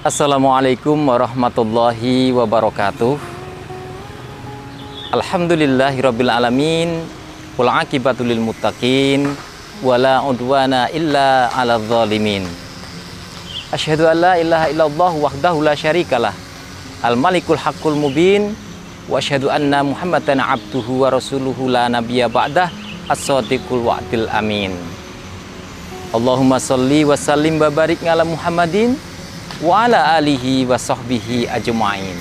Assalamualaikum warahmatullahi wabarakatuh. Alhamdulillahirabbil alamin wal aqibatu lil muttaqin wala udwana illa 'alal zalimin. Asyhadu an la ilaha illallah wahdahu la syarikalah al malikul haqqul mubin wa asyhadu anna muhammadan abduhu wa rasuluhu la nabiyya ba'dah as-sadiqul wa'dil amin. Allahumma salli wa sallim wa barik ala Muhammadin wa ala alihi wa sahbihi ajma'in.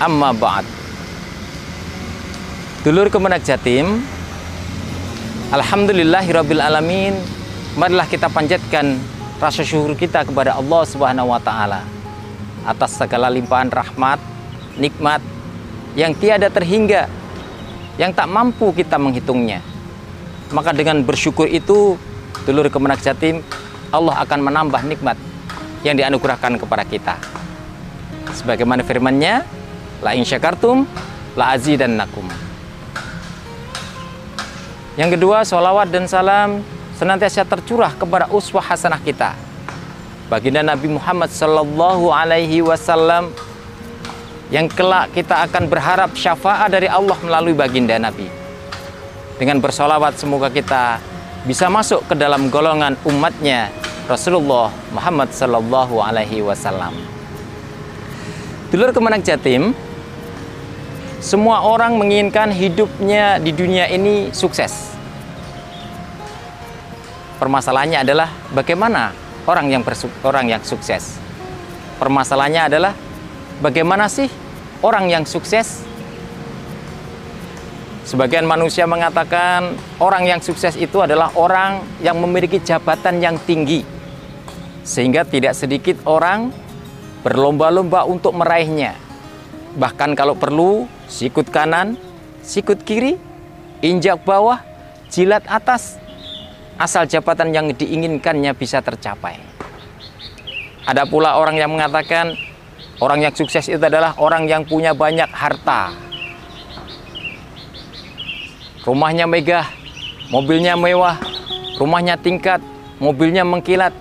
Amma ba'd. Dulur Kemenak Jatim, Alhamdulillahirabbil alamin. Marilah kita panjatkan rasa syukur kita kepada Allah Subhanahu wa taala atas segala limpahan rahmat, nikmat yang tiada terhingga, yang tak mampu kita menghitungnya. Maka dengan bersyukur itu, dulur Kemenak Jatim, Allah akan menambah nikmat yang dianugerahkan kepada kita. Sebagaimana firman-Nya, la in syakartum la azidannakum. Yang kedua, sholawat dan salam senantiasa tercurah kepada uswah hasanah kita. Baginda Nabi Muhammad sallallahu alaihi wasallam yang kelak kita akan berharap syafaat dari Allah melalui baginda Nabi. Dengan bersolawat semoga kita bisa masuk ke dalam golongan umatnya Rasulullah Muhammad Sallallahu Alaihi Wasallam. Dulur kemenang Jatim, semua orang menginginkan hidupnya di dunia ini sukses. Permasalahannya adalah bagaimana orang yang orang yang sukses. Permasalahannya adalah bagaimana sih orang yang sukses? Sebagian manusia mengatakan orang yang sukses itu adalah orang yang memiliki jabatan yang tinggi sehingga tidak sedikit orang berlomba-lomba untuk meraihnya. Bahkan kalau perlu, sikut kanan, sikut kiri, injak bawah, jilat atas, asal jabatan yang diinginkannya bisa tercapai. Ada pula orang yang mengatakan orang yang sukses itu adalah orang yang punya banyak harta. Rumahnya megah, mobilnya mewah, rumahnya tingkat, mobilnya mengkilat,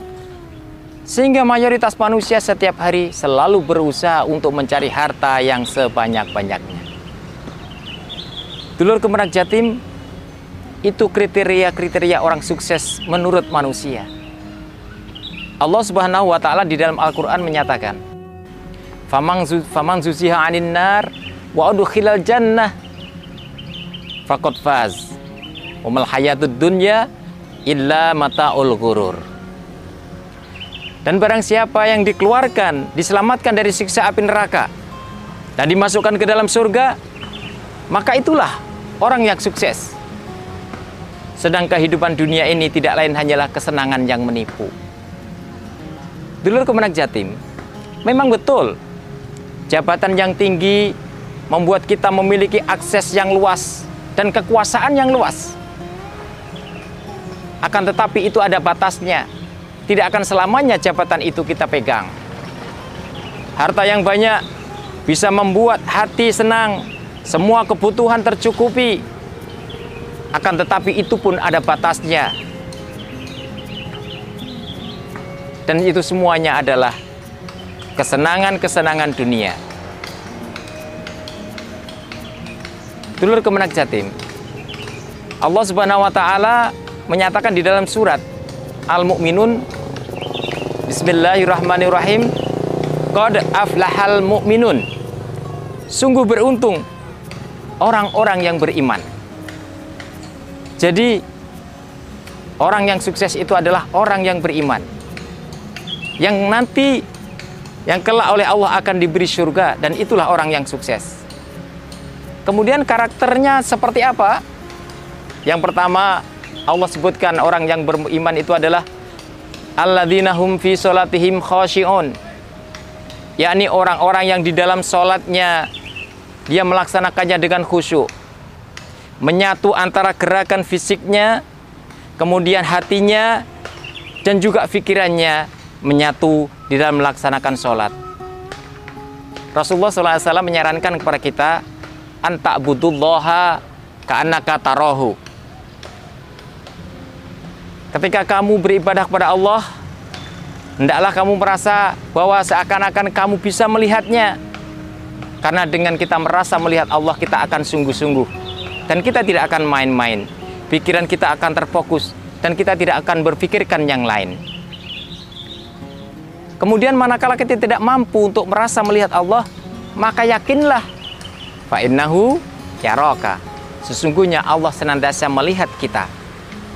sehingga mayoritas manusia setiap hari selalu berusaha untuk mencari harta yang sebanyak-banyaknya. Dulur kemenak jatim, itu kriteria-kriteria orang sukses menurut manusia. Allah Subhanahu wa taala di dalam Al-Qur'an menyatakan, "Faman zuziha 'anil nar wa udkhilal jannah faqad faz." Wa mal hayatud dunya illa mata'ul ghurur. Dan barang siapa yang dikeluarkan, diselamatkan dari siksa api neraka dan dimasukkan ke dalam surga, maka itulah orang yang sukses. Sedang kehidupan dunia ini tidak lain hanyalah kesenangan yang menipu. Dulur kemenak jatim, memang betul jabatan yang tinggi membuat kita memiliki akses yang luas dan kekuasaan yang luas. Akan tetapi itu ada batasnya tidak akan selamanya jabatan itu kita pegang. Harta yang banyak bisa membuat hati senang, semua kebutuhan tercukupi. Akan tetapi itu pun ada batasnya. Dan itu semuanya adalah kesenangan-kesenangan dunia. Dulur kemenak jatim. Allah Subhanahu wa taala menyatakan di dalam surat Al-Mu'minun Bismillahirrahmanirrahim. Qad aflahal mu'minun. Sungguh beruntung orang-orang yang beriman. Jadi orang yang sukses itu adalah orang yang beriman. Yang nanti yang kelak oleh Allah akan diberi surga dan itulah orang yang sukses. Kemudian karakternya seperti apa? Yang pertama Allah sebutkan orang yang beriman itu adalah alladzina hum fi salatihim khashi'un. Yakni orang-orang yang di dalam sholatnya dia melaksanakannya dengan khusyuk. Menyatu antara gerakan fisiknya kemudian hatinya dan juga pikirannya menyatu di dalam melaksanakan sholat Rasulullah SAW menyarankan kepada kita antak budullaha ka'annaka tarohu Ketika kamu beribadah kepada Allah, Hendaklah kamu merasa bahwa seakan-akan kamu bisa melihatnya. Karena dengan kita merasa melihat Allah, kita akan sungguh-sungguh. Dan kita tidak akan main-main. Pikiran kita akan terfokus. Dan kita tidak akan berpikirkan yang lain. Kemudian manakala kita tidak mampu untuk merasa melihat Allah, maka yakinlah fa'innahu yaraka. Sesungguhnya Allah senantiasa melihat kita.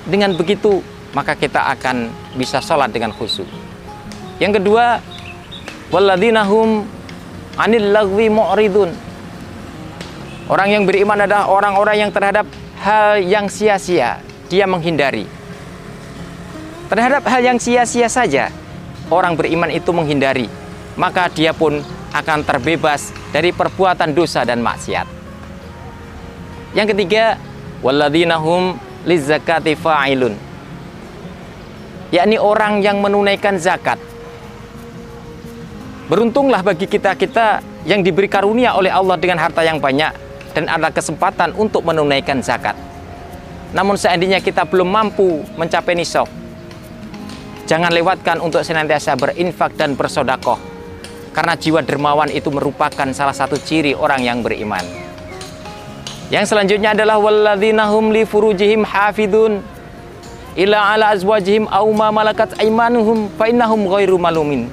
Dengan begitu, maka kita akan bisa sholat dengan khusyuk. Yang kedua, walladzinahum anil lagwi mu'ridun. Orang yang beriman adalah orang-orang yang terhadap hal yang sia-sia dia menghindari. Terhadap hal yang sia-sia saja orang beriman itu menghindari, maka dia pun akan terbebas dari perbuatan dosa dan maksiat. Yang ketiga, walladzinahum lizakati fa'ilun. Yakni orang yang menunaikan zakat Beruntunglah bagi kita-kita yang diberi karunia oleh Allah dengan harta yang banyak dan ada kesempatan untuk menunaikan zakat. Namun seandainya kita belum mampu mencapai nisab, jangan lewatkan untuk senantiasa berinfak dan bersodakoh. Karena jiwa dermawan itu merupakan salah satu ciri orang yang beriman. Yang selanjutnya adalah walladzinahum li furujihim hafidun ila ala azwajihim aw ma malakat aymanuhum fa innahum ghairu malumin.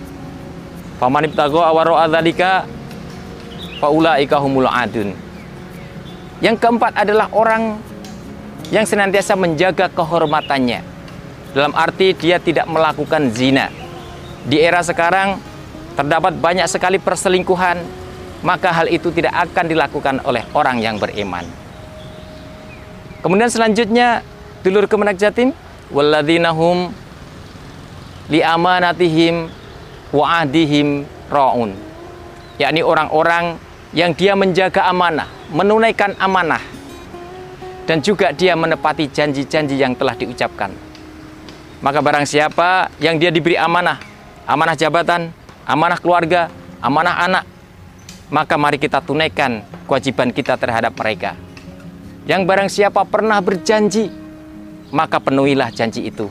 Faman ibtagha awara dzalika faulaika humul adun. Yang keempat adalah orang yang senantiasa menjaga kehormatannya. Dalam arti dia tidak melakukan zina. Di era sekarang terdapat banyak sekali perselingkuhan, maka hal itu tidak akan dilakukan oleh orang yang beriman. Kemudian selanjutnya dulur kemenak jatim walladzinahum li amanatihim raun. Yakni orang-orang yang dia menjaga amanah menunaikan amanah. Dan juga dia menepati janji-janji yang telah diucapkan. Maka barang siapa yang dia diberi amanah amanah jabatan amanah keluarga amanah anak maka mari kita tunaikan kewajiban kita terhadap mereka. Yang barang siapa pernah berjanji maka penuhilah janji itu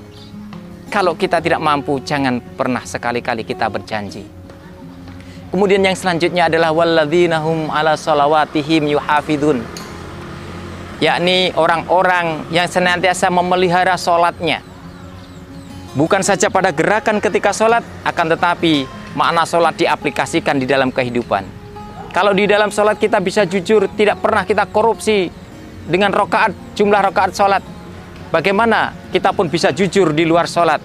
kalau kita tidak mampu, jangan pernah sekali-kali kita berjanji. Kemudian yang selanjutnya adalah walladzinahum ala salawatihim yuhafidun. Yakni orang-orang yang senantiasa memelihara sholatnya. Bukan saja pada gerakan ketika sholat, akan tetapi makna sholat diaplikasikan di dalam kehidupan. Kalau di dalam sholat kita bisa jujur, tidak pernah kita korupsi dengan rokaat, jumlah rokaat sholat, Bagaimana kita pun bisa jujur di luar sholat.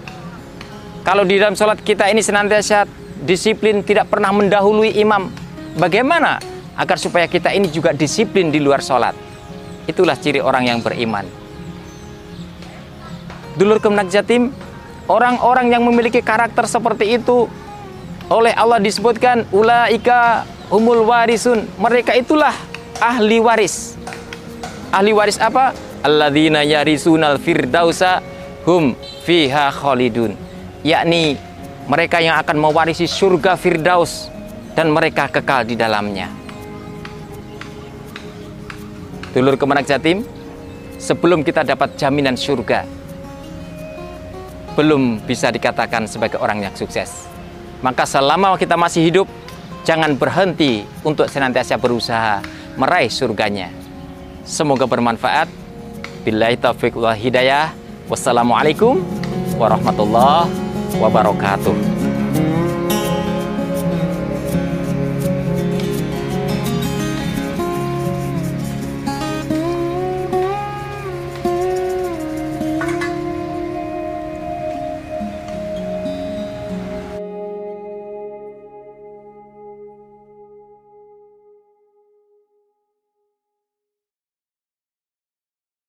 Kalau di dalam sholat kita ini senantiasa disiplin, tidak pernah mendahului imam. Bagaimana agar supaya kita ini juga disiplin di luar sholat? Itulah ciri orang yang beriman. Dulur kemenak jatim, orang-orang yang memiliki karakter seperti itu oleh Allah disebutkan ulaika humul warisun. Mereka itulah ahli waris. Ahli waris apa? Alladzina yarisunal firdausa hum fiha khalidun. Yakni mereka yang akan mewarisi surga firdaus dan mereka kekal di dalamnya. Dulur kemenak jatim sebelum kita dapat jaminan surga belum bisa dikatakan sebagai orang yang sukses. Maka selama kita masih hidup jangan berhenti untuk senantiasa berusaha meraih surganya. Semoga bermanfaat Billahi taufiq wa hidayah. Wassalamualaikum warahmatullahi wabarakatuh.